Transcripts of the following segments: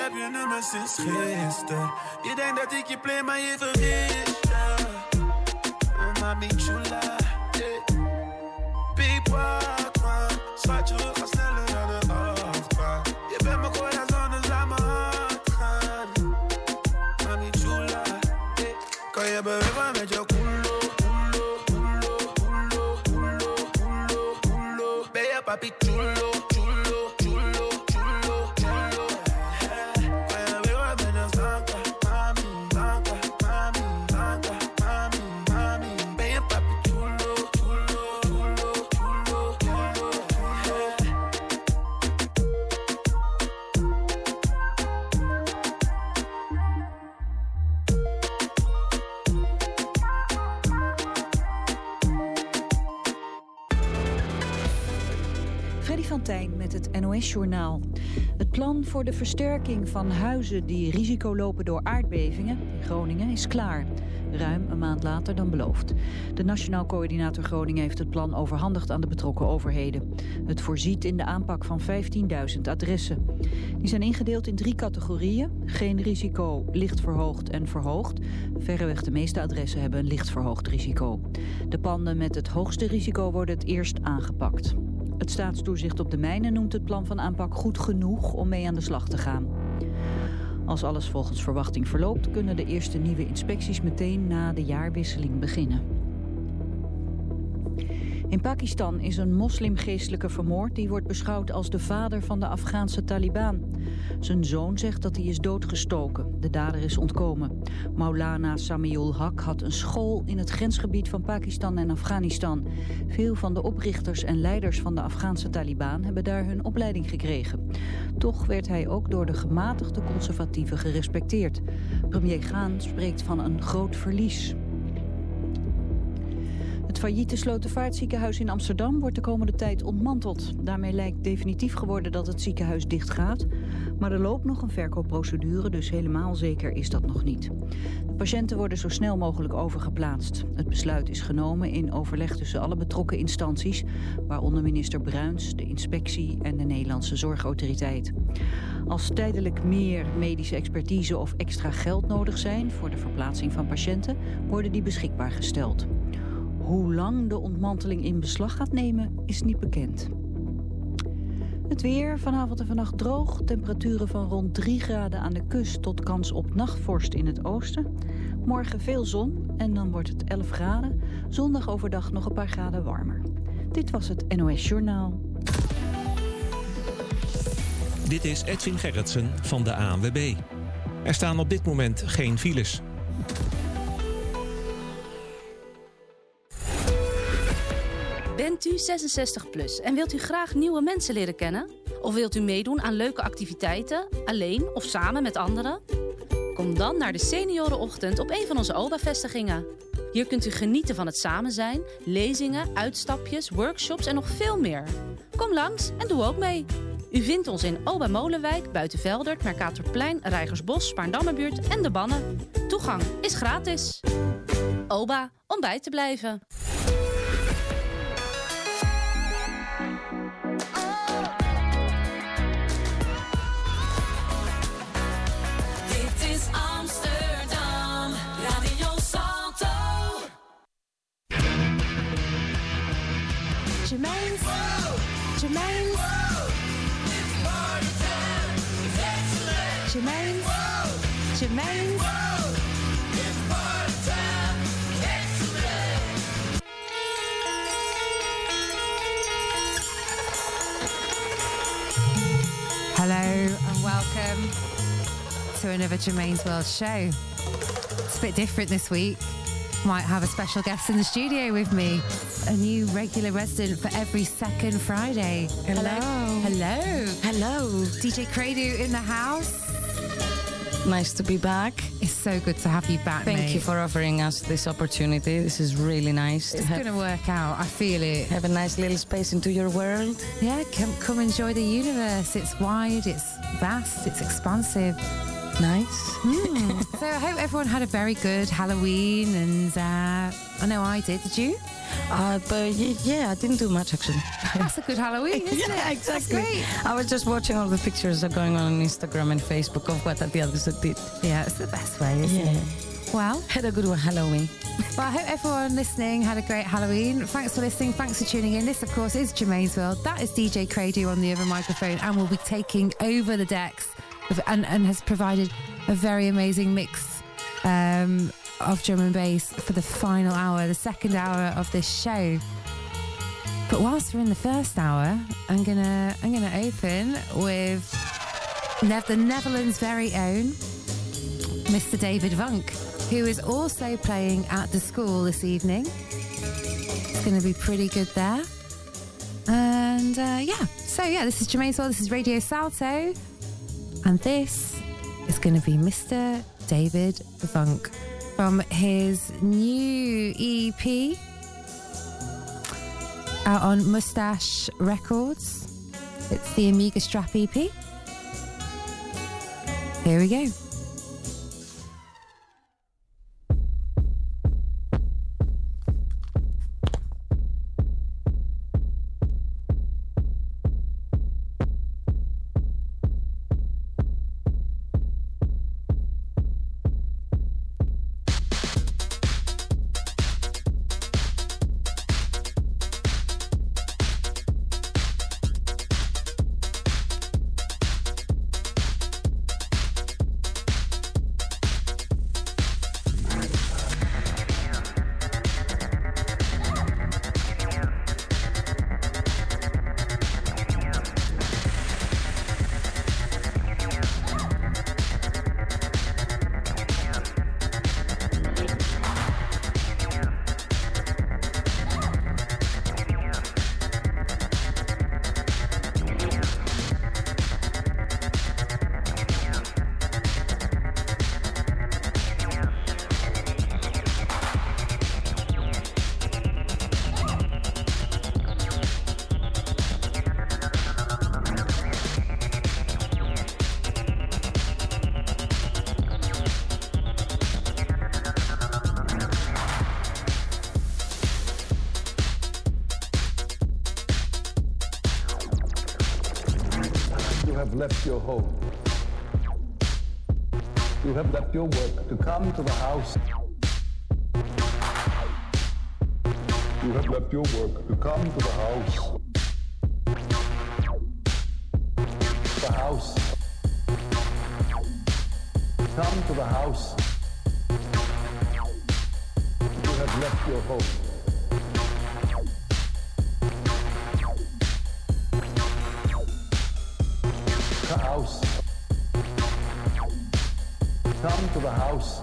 heb je nummer sinds gisteren. Je denkt dat ik je play, maar je vergist ja. Oh, mami chula, yeah. Big walk, man. Schatje, NOS-journaal. Het plan voor de versterking van huizen die risico lopen door aardbevingen in Groningen is klaar. Ruim een maand later dan beloofd. De Nationaal Coördinator Groningen heeft het plan overhandigd aan de betrokken overheden. Het voorziet in de aanpak van 15.000 adressen. Die zijn ingedeeld in drie categorieën. Geen risico, licht verhoogd en verhoogd. Verreweg de meeste adressen hebben een licht verhoogd risico. De panden met het hoogste risico worden het eerst aangepakt. Het staatstoezicht op de mijnen noemt het plan van aanpak goed genoeg om mee aan de slag te gaan. Als alles volgens verwachting verloopt, kunnen de eerste nieuwe inspecties meteen na de jaarwisseling beginnen. In Pakistan is een moslimgeestelijke vermoord die wordt beschouwd als de vader van de Afghaanse Taliban. Zijn zoon zegt dat hij is doodgestoken. De dader is ontkomen. Maulana Samiul Haq had een school in het grensgebied van Pakistan en Afghanistan. Veel van de oprichters en leiders van de Afghaanse Taliban hebben daar hun opleiding gekregen. Toch werd hij ook door de gematigde conservatieven gerespecteerd. Premier Gaan spreekt van een groot verlies. Failliete Slotervaartziekenhuis in Amsterdam wordt de komende tijd ontmanteld. Daarmee lijkt definitief geworden dat het ziekenhuis dichtgaat. Maar er loopt nog een verkoopprocedure, dus helemaal zeker is dat nog niet. De patiënten worden zo snel mogelijk overgeplaatst. Het besluit is genomen in overleg tussen alle betrokken instanties... waaronder minister Bruins, de inspectie en de Nederlandse Zorgautoriteit. Als tijdelijk meer medische expertise of extra geld nodig zijn... voor de verplaatsing van patiënten, worden die beschikbaar gesteld. Hoe lang de ontmanteling in beslag gaat nemen, is niet bekend. Het weer, vanavond en vannacht droog. Temperaturen van rond 3 graden aan de kust tot kans op nachtvorst in het oosten. Morgen veel zon en dan wordt het 11 graden. Zondag overdag nog een paar graden warmer. Dit was het NOS Journaal. Dit is Edwin Gerritsen van de ANWB. Er staan op dit moment geen files. Bent u 66 plus en wilt u graag nieuwe mensen leren kennen? Of wilt u meedoen aan leuke activiteiten, alleen of samen met anderen? Kom dan naar de Seniorenochtend op een van onze OBA-vestigingen. Hier kunt u genieten van het samen zijn, lezingen, uitstapjes, workshops en nog veel meer. Kom langs en doe ook mee. U vindt ons in Oba Molenwijk, Buitenveldert, Mercatorplein, Rijgersbos, Spaarndammerbuurt en De Bannen. Toegang is gratis. Oba, om bij te blijven. Hello and welcome to another Germaine's World show. It's a bit different this week. Might have a special guest in the studio with me, a new regular resident for every second Friday. Hello. Hello. Hello. DJ Credu in the house. Nice to be back. It's so good to have you back. Thank mate. you for offering us this opportunity. This is really nice It's going to work out. I feel it. have a nice little space into your world. Yeah, come come enjoy the universe. It's wide, it's vast, it's expansive. nice. So I hope everyone had a very good Halloween, and uh, I know I did. Did you? Uh, but yeah, I didn't do much actually. That's a good Halloween, isn't yeah, it? exactly. I was just watching all the pictures that are going on on Instagram and Facebook of what the others did. Yeah, it's the best way, isn't Yeah. it? Well, Had a good one Halloween. well, I hope everyone listening had a great Halloween. Thanks for listening. Thanks for tuning in. This, of course, is Germaine's World. That is DJ Crady on the other microphone, and will be taking over the decks and, and has provided a very amazing mix um, of drum and bass for the final hour, the second hour of this show. But whilst we're in the first hour, I'm gonna I'm gonna open with the Netherlands' very own Mr. David Vunk, who is also playing at the school this evening. It's to be pretty good there. And uh, yeah, so yeah, this is Germaine's World, this is Radio Salto, and this is to be Mr. David Vunk from his new EP out on Moustache Records. It's the Amiga Strap EP. Here we go. You have left your home. You have left your work to come to the house. You have left your work to come to the house. The house. Come to the house. You have left your home. House.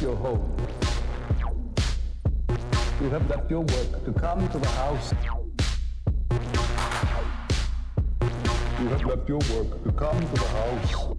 Your home. You have left your work to come to the house. You have left your work to come to the house.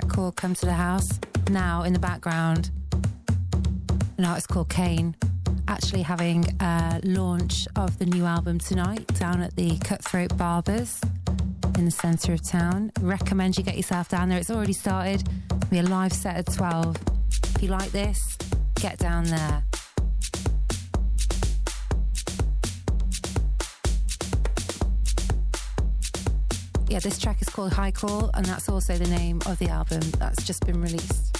Track called Come to the House. Now, in the background, an artist called Kane actually having a launch of the new album tonight down at the Cutthroat Barbers in the centre of town. Recommend you get yourself down there. It's already started. It'll be a live set at 12. If you like this, get down there. Yeah, this track is called High Call, and that's also the name of the album that's just been released.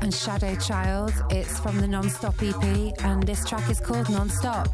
And Shadow Child. It's from the Non-Stop EP, and this track is called Non-Stop.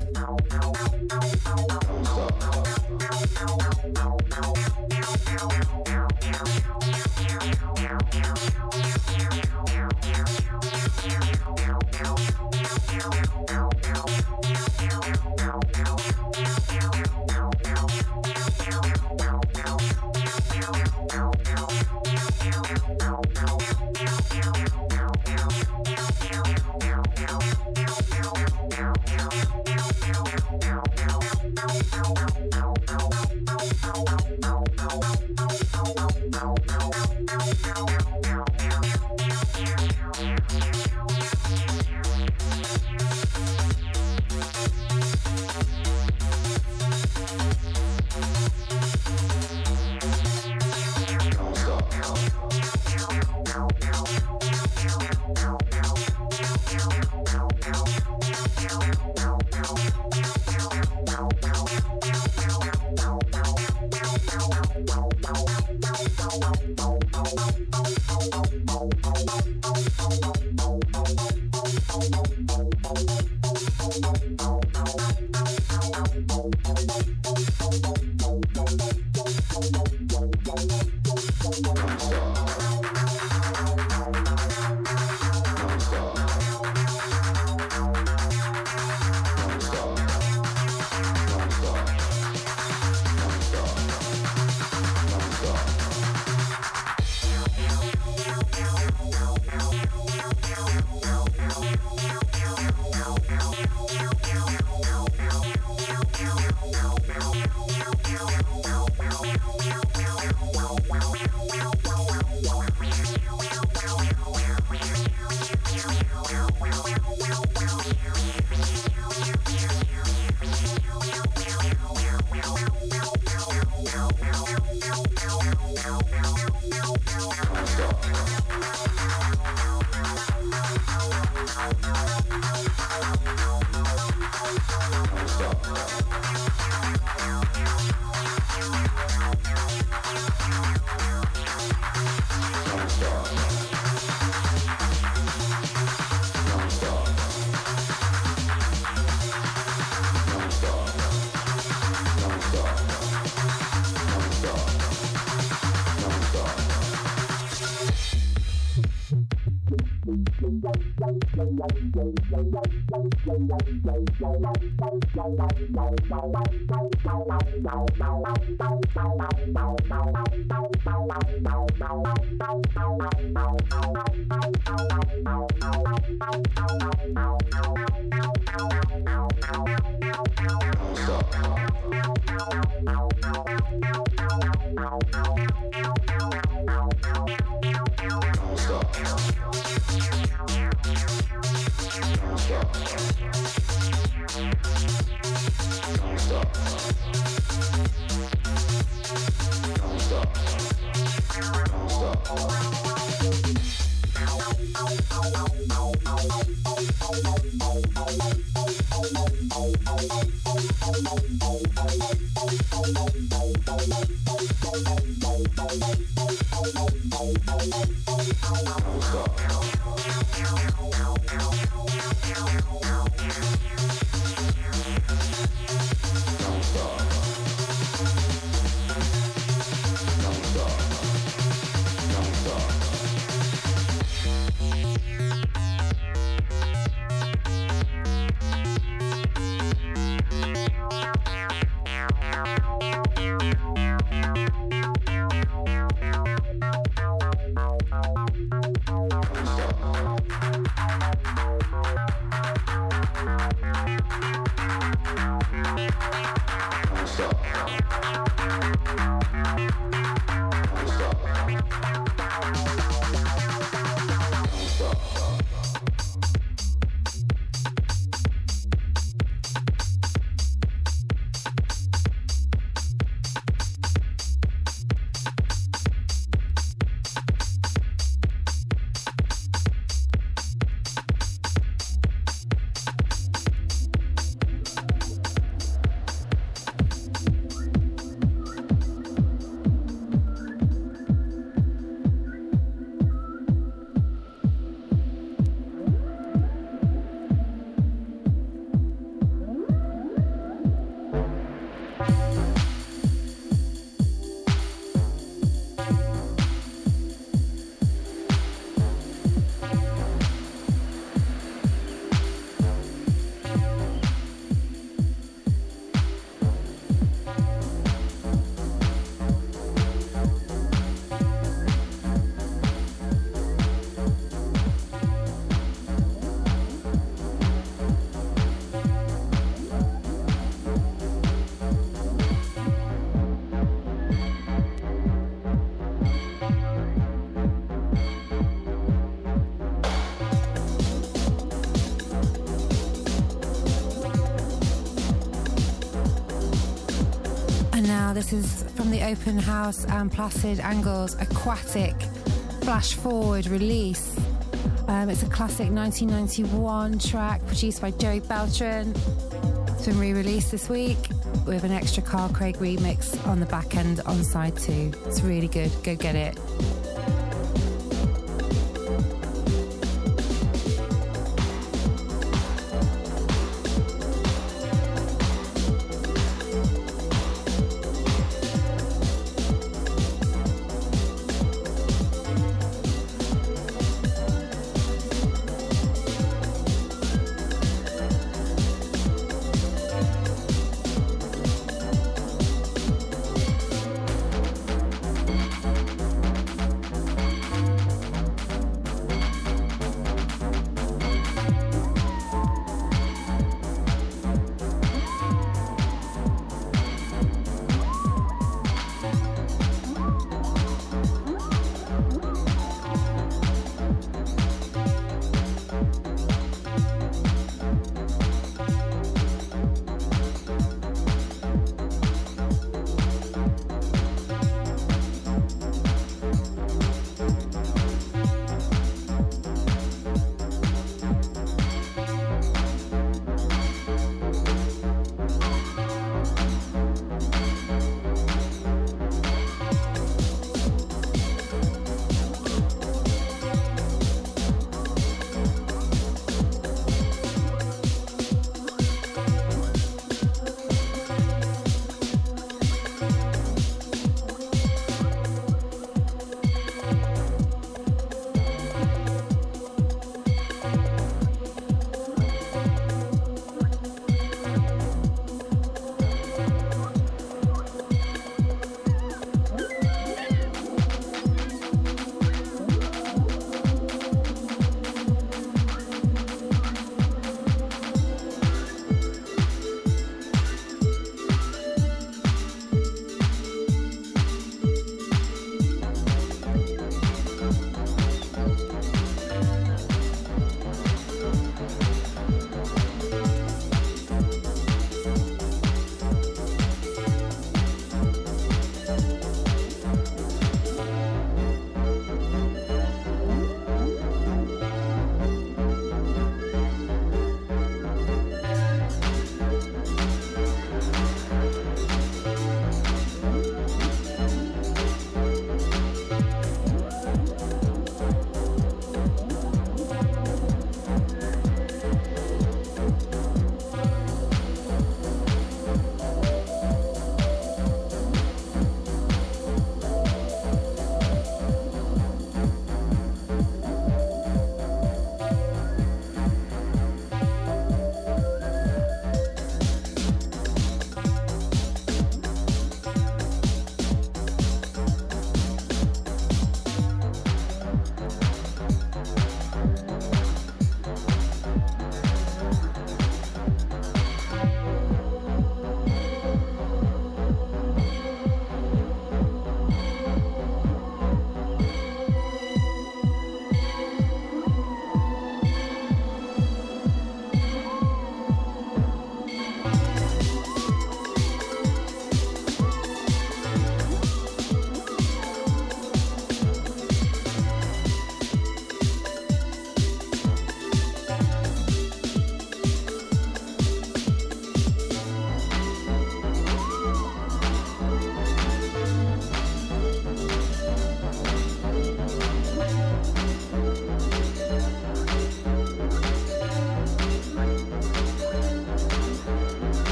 This is from the Open House and Placid Angels Aquatic Flash Forward release. Um, it's a classic 1991 track produced by John Beltran. It's been re released this week with an extra Carl Craig remix on the back end on side two. It's really good. Go get it.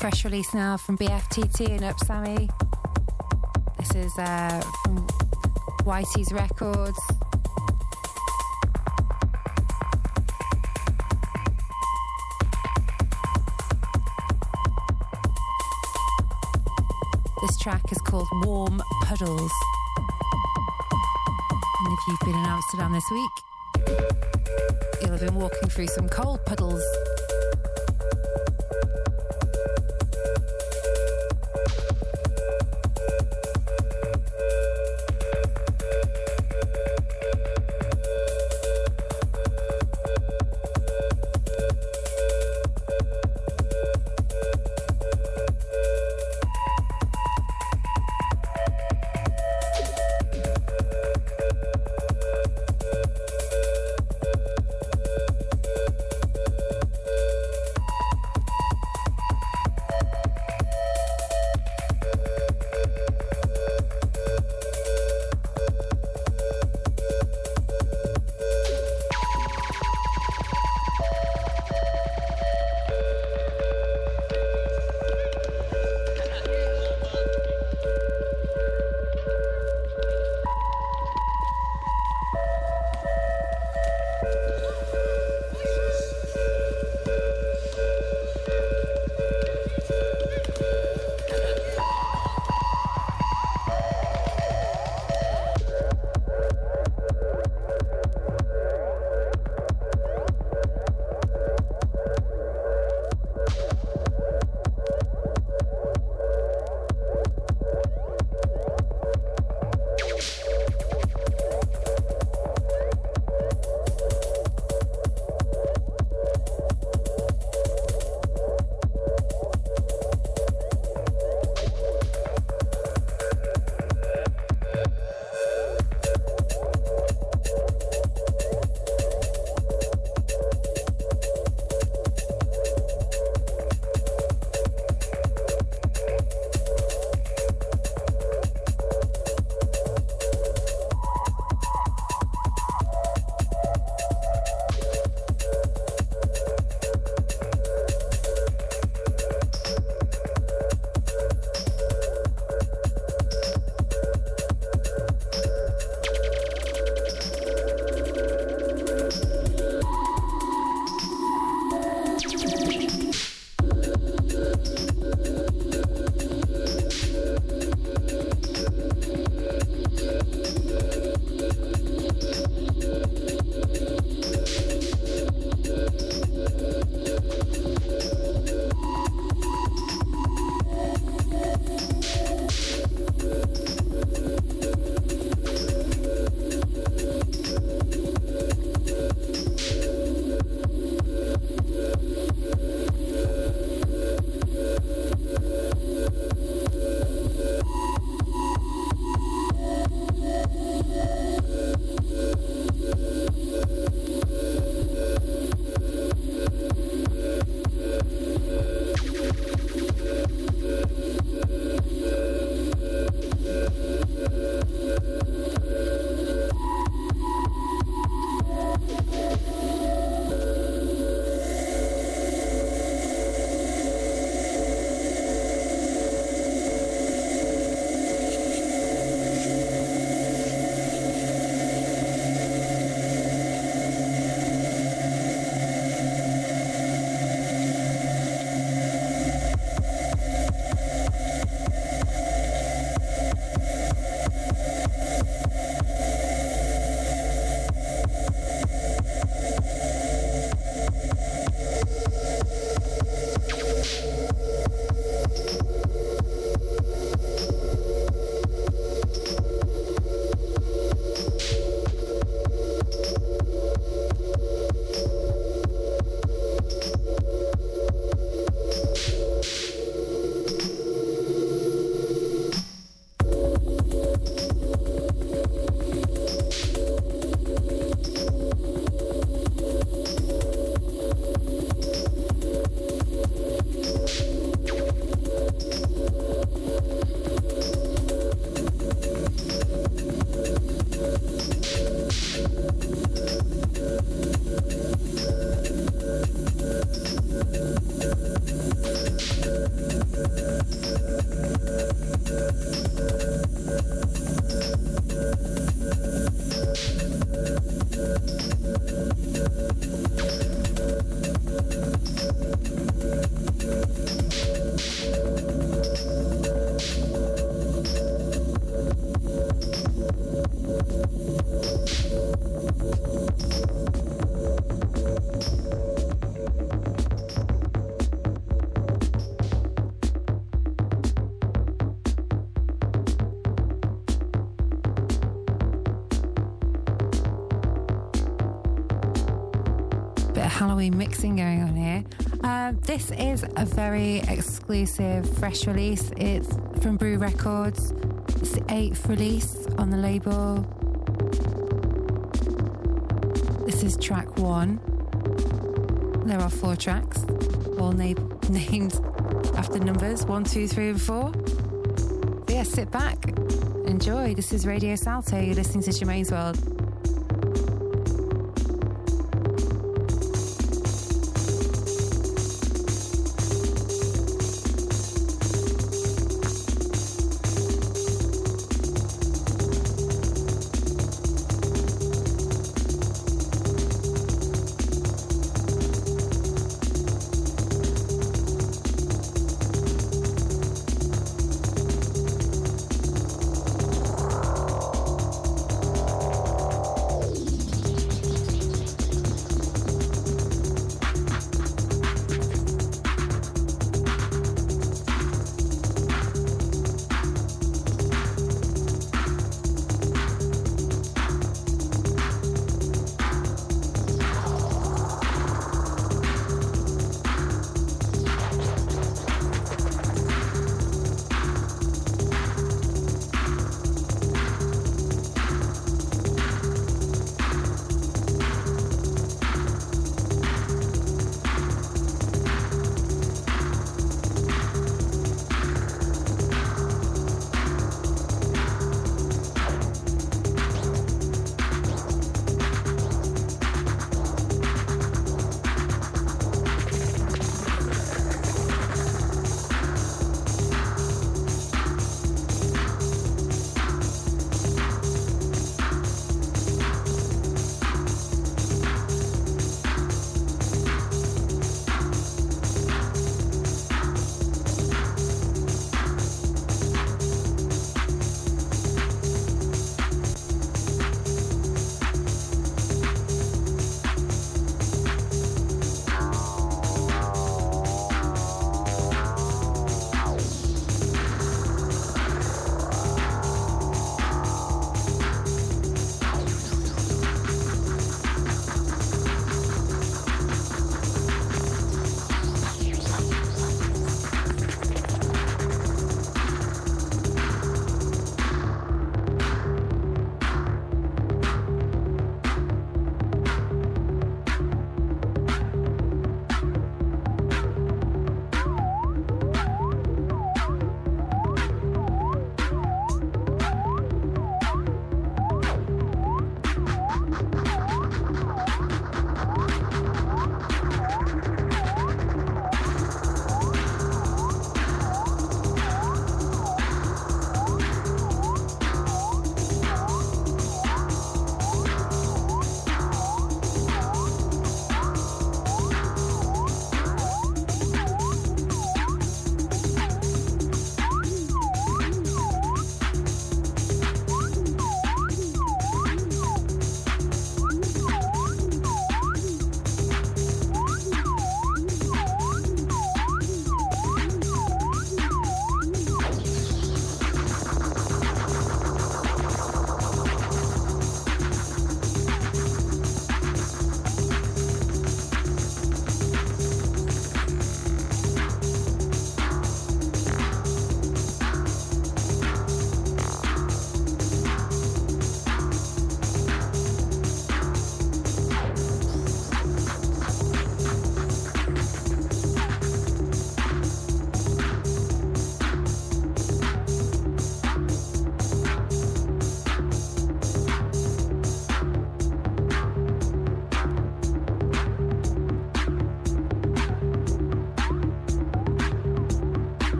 Fresh release now from BFTT and Upsammy. This is uh, from Whities Records. This track is called Warm Puddles. And if you've been in Amsterdam this week, you'll have been walking through some cold puddles. Halloween mixing going on here. Uh, this is a very exclusive, fresh release. It's from Brew Records. It's the eighth release on the label. This is track one. There are four tracks, all na- named after numbers one, two, three, and four. But yeah, sit back, enjoy. This is Radio Salto. You're listening to Germaine's World.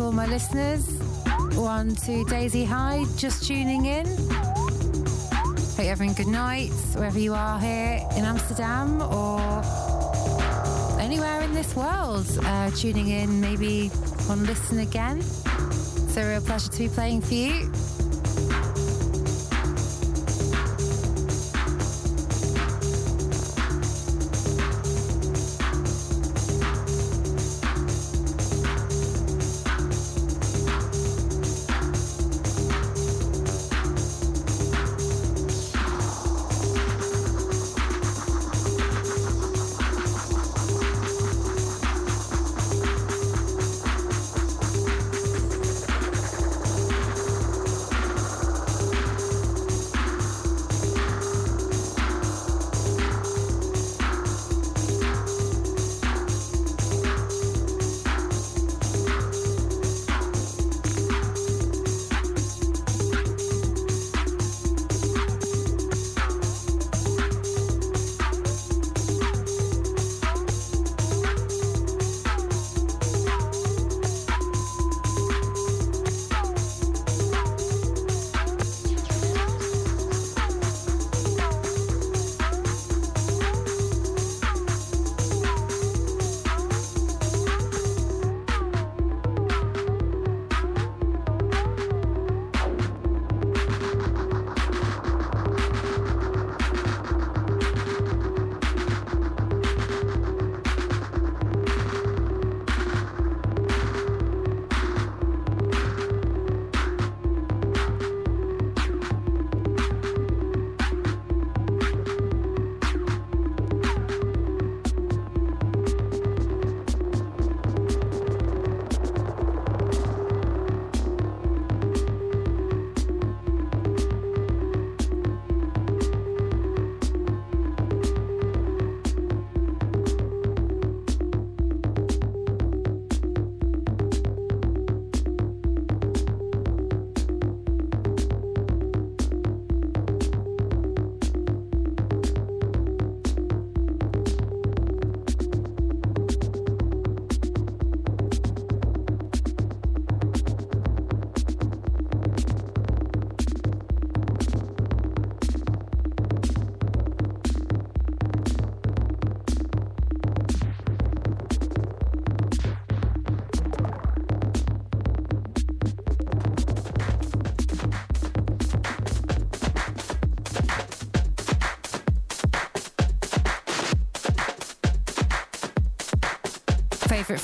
To all my listeners. One to Daisy High, just tuning in. Hope you're having a good night, wherever you are here in Amsterdam or anywhere in this world. Uh, tuning in, maybe on Listen Again. It's a real pleasure to be playing for you.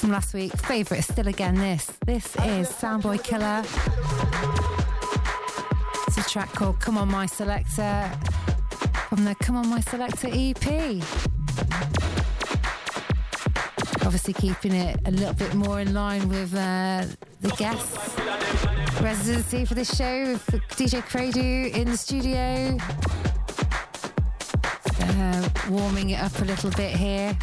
From last week, favourite still again this. This is Soundboy Killer. It's a track called Come On My Selector from the Come On My Selector EP. Obviously, keeping it a little bit more in line with uh, the guests' residency for this show with DJ Credu in the studio. Uh, warming it up a little bit here.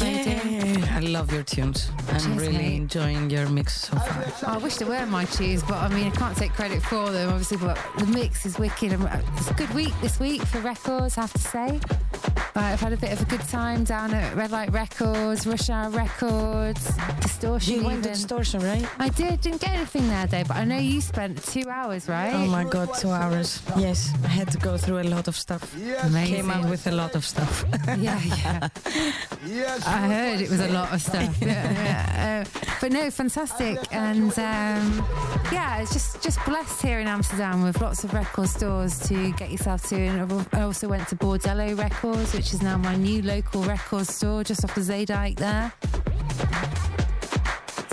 How you doing? Yeah, I love your tunes. I'm Cheers, really mate. enjoying your mix so far. Oh, I wish they were my tunes, but I mean, I can't take credit for them, obviously. But the mix is wicked. Uh, it's a good week this week for records, I have to say. I've had a bit of a good time down at Red Light Records, Rush Hour Records, Distortion. You went to. Distortion, right? I did, didn't get anything there though, but I know you spent two hours, right? Oh my god, two hours. Yes, I had to go through a lot of stuff. Amazing. Came out with a lot of stuff. yeah, yeah. I heard it was a lot of stuff. Yeah, yeah. Uh, but no, fantastic, and um, yeah, it's just just blessed here in Amsterdam with lots of record stores to get yourself to. And I also went to Bordello Records, which is now my new local record store just off the Zeedijk there.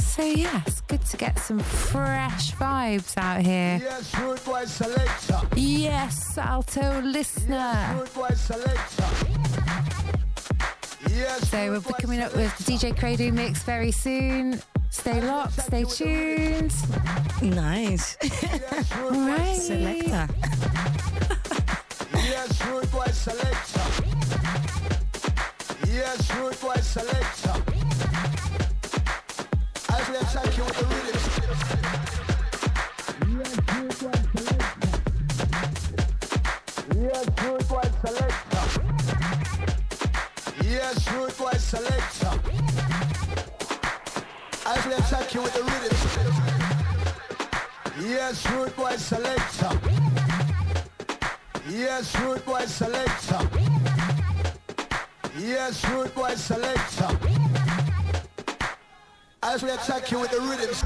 So yeah, it's good to get some fresh vibes out here. Yes, root boy selector. Yes, Alto listener. Selector. Yes, So we'll be coming up with DJ Credo mix very soon. Stay locked, stay tuned. nice. All right. Selecta. yes, root boy selector. Yes, root boy selector. As we attack you with the rhythm. You with the rhythm. Yes, rude boy selector. Yes, rude boy selector. Yes, rude boy selector. As we attack you with the rhythms.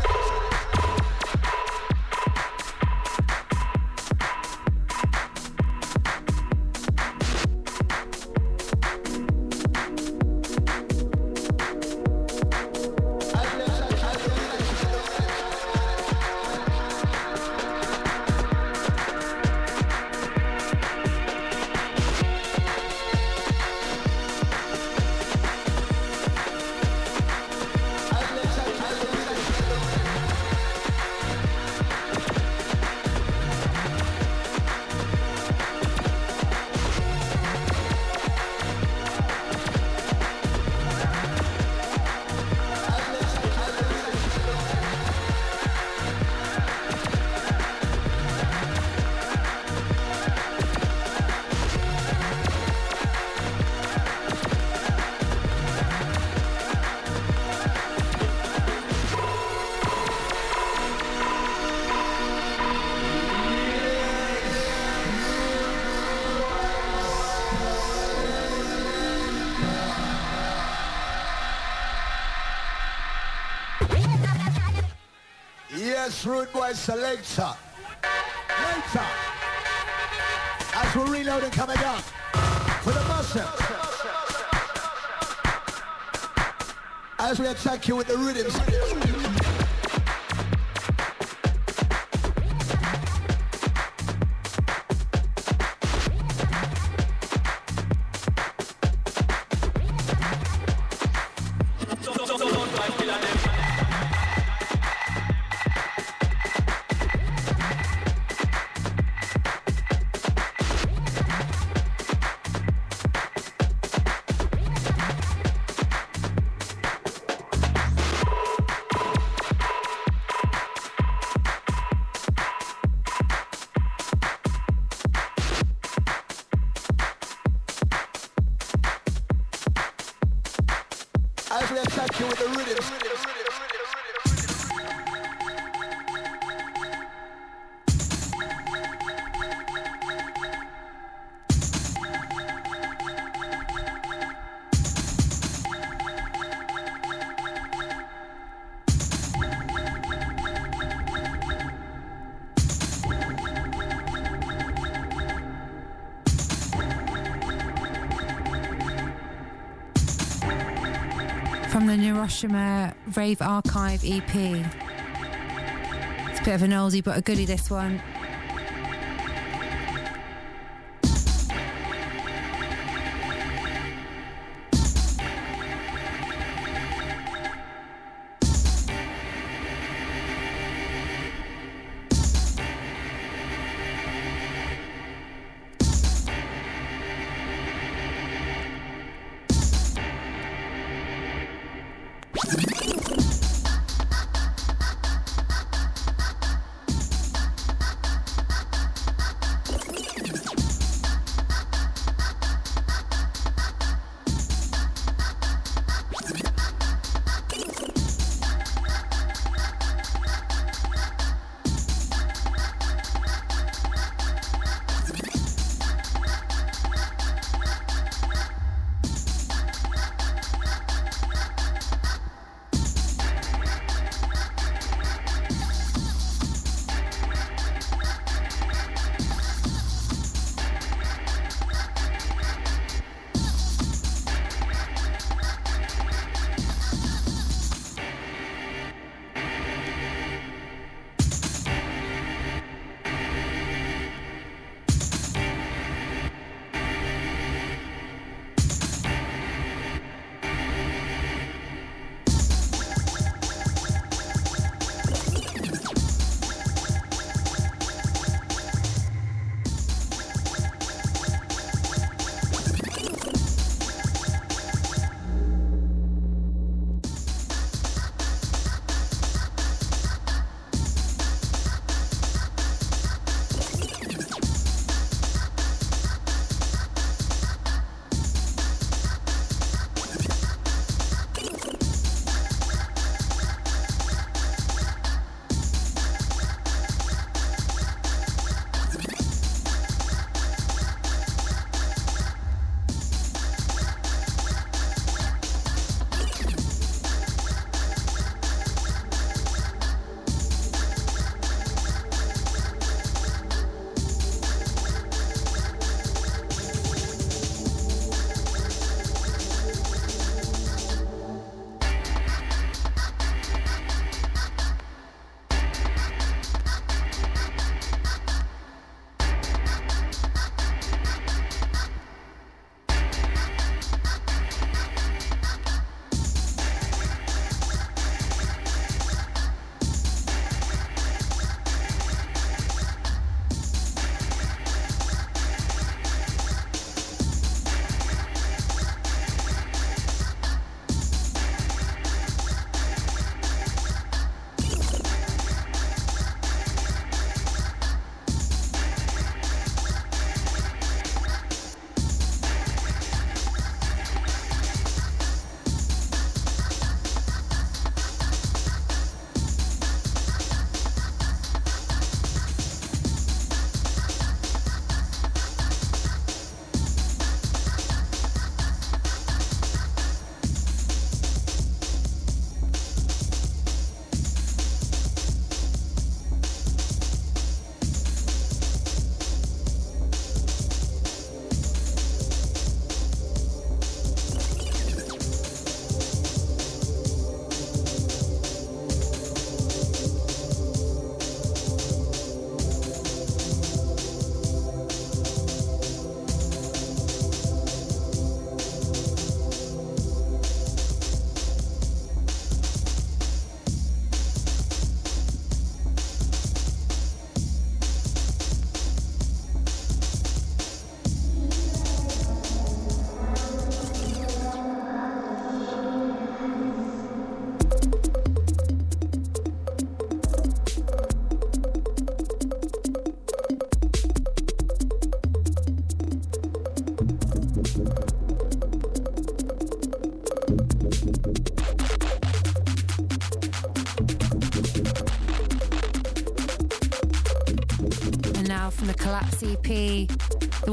Rude boy selector. Later. As we reload and coming down. For the muscle. As we attack you with the rhythms. Hiroshima Rave Archive EP. It's a bit of an oldie, but a goodie, this one.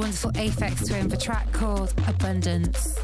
Wonderful Aphex Twin, the track called Abundance.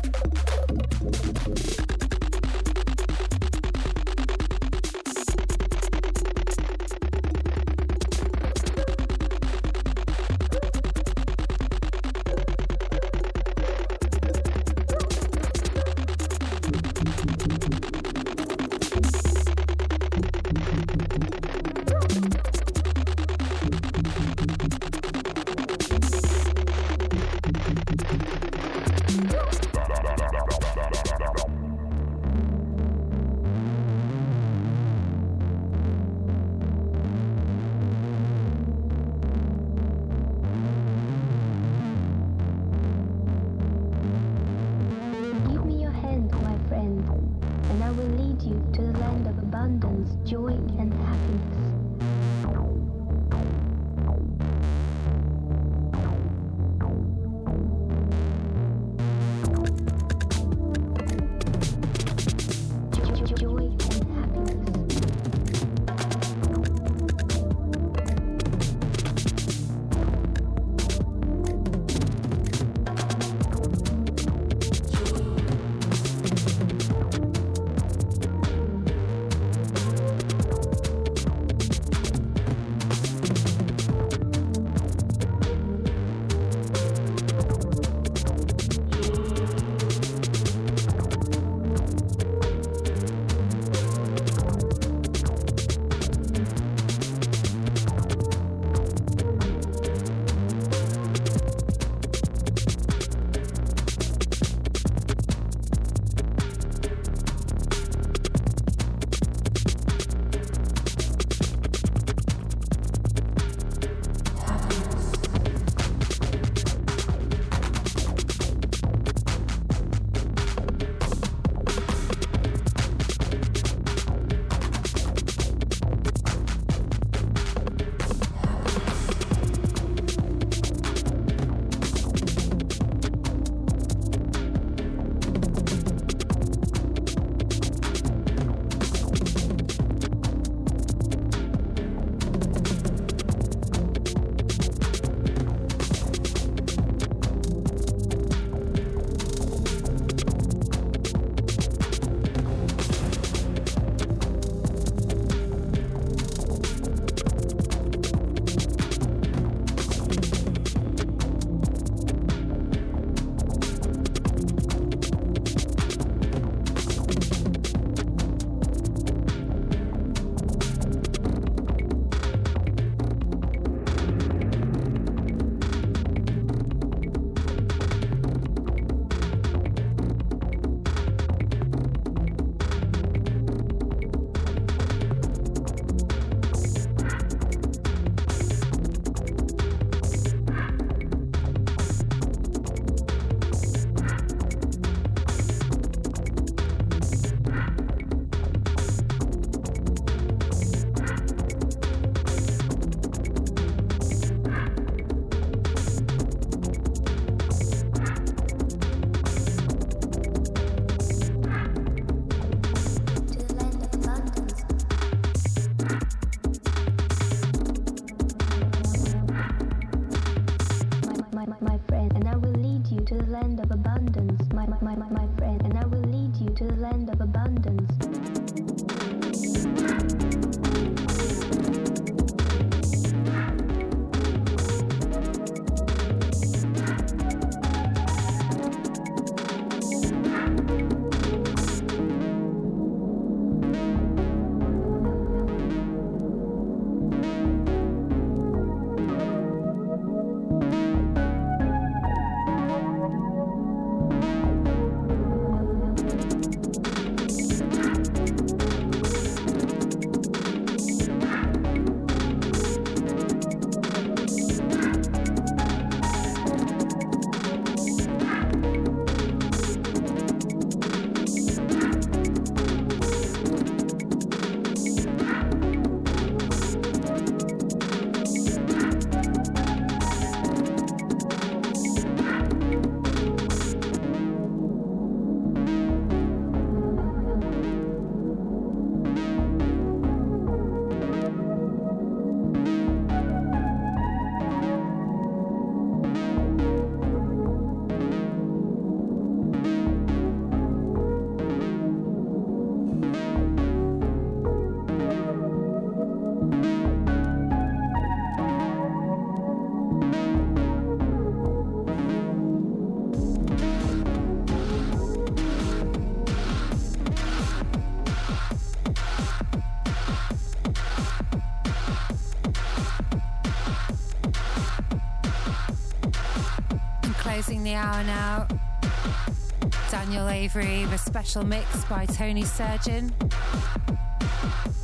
Avery, the special mix by Tony Surgeon.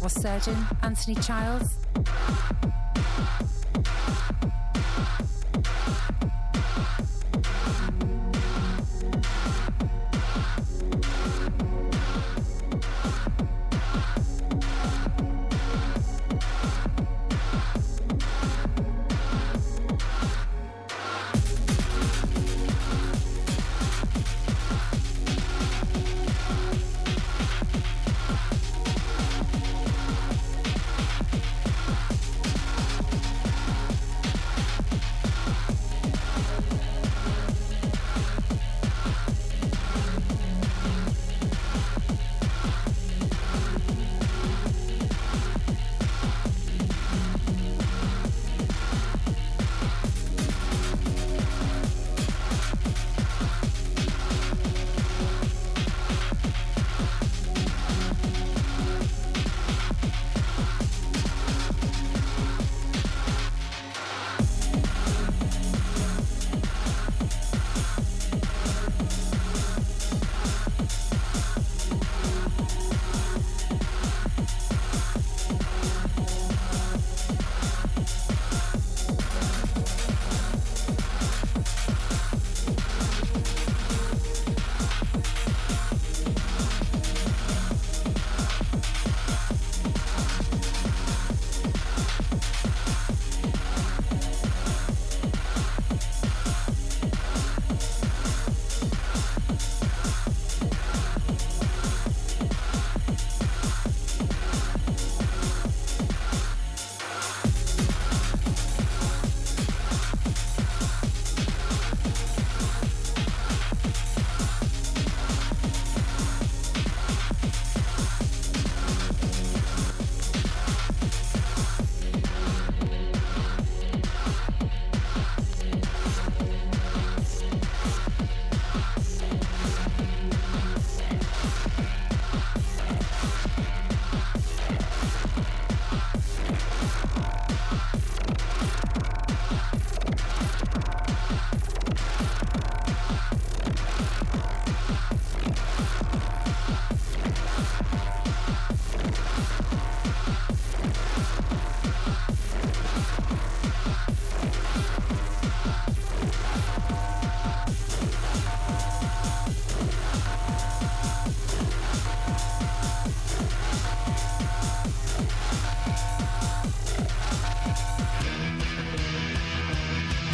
Or Surgeon, Anthony Childs.